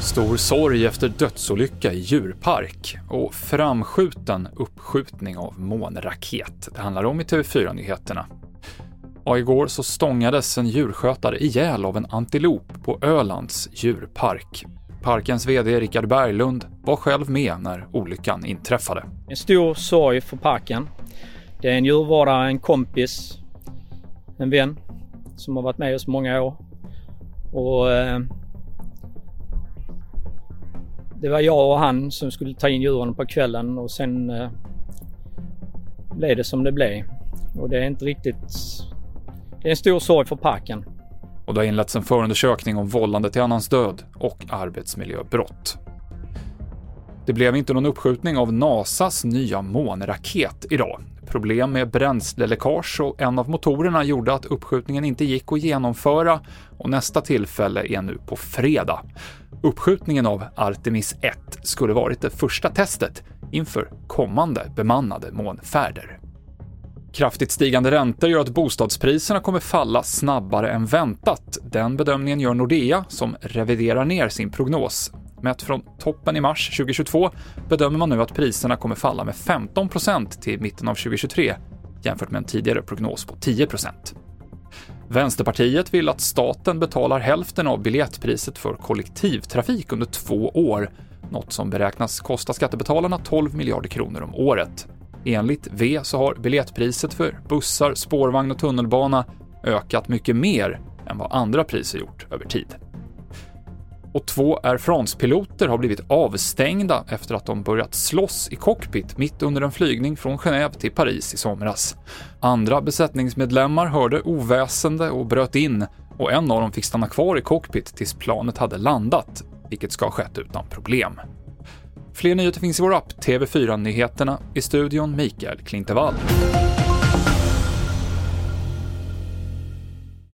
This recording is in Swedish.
Stor sorg efter dödsolycka i djurpark och framskjuten uppskjutning av månraket. Det handlar om i TV4-nyheterna. Och igår så stångades en djurskötare ihjäl av en antilop på Ölands djurpark. Parkens VD Rickard Berglund var själv med när olyckan inträffade. En stor sorg för parken. Det är en djurvårdare, en kompis, en vän som har varit med oss många år. Och eh, det var jag och han som skulle ta in djuren på kvällen och sen eh, blev det som det blev. Och det är inte riktigt... Det är en stor sorg för parken. Och det har inletts en förundersökning om vållande till annans död och arbetsmiljöbrott. Det blev inte någon uppskjutning av NASAs nya månraket idag. Problem med bränsleläckage och en av motorerna gjorde att uppskjutningen inte gick att genomföra och nästa tillfälle är nu på fredag. Uppskjutningen av Artemis 1 skulle varit det första testet inför kommande bemannade månfärder. Kraftigt stigande räntor gör att bostadspriserna kommer falla snabbare än väntat. Den bedömningen gör Nordea, som reviderar ner sin prognos. Mätt från toppen i mars 2022 bedömer man nu att priserna kommer falla med 15% till mitten av 2023 jämfört med en tidigare prognos på 10% Vänsterpartiet vill att staten betalar hälften av biljettpriset för kollektivtrafik under två år, något som beräknas kosta skattebetalarna 12 miljarder kronor om året. Enligt V så har biljettpriset för bussar, spårvagn och tunnelbana ökat mycket mer än vad andra priser gjort över tid. Och två Air France-piloter har blivit avstängda efter att de börjat slåss i cockpit mitt under en flygning från Genève till Paris i somras. Andra besättningsmedlemmar hörde oväsende och bröt in och en av dem fick stanna kvar i cockpit tills planet hade landat, vilket ska ha skett utan problem. Fler nyheter finns i vår app TV4 Nyheterna, i studion Mikael Klintevall.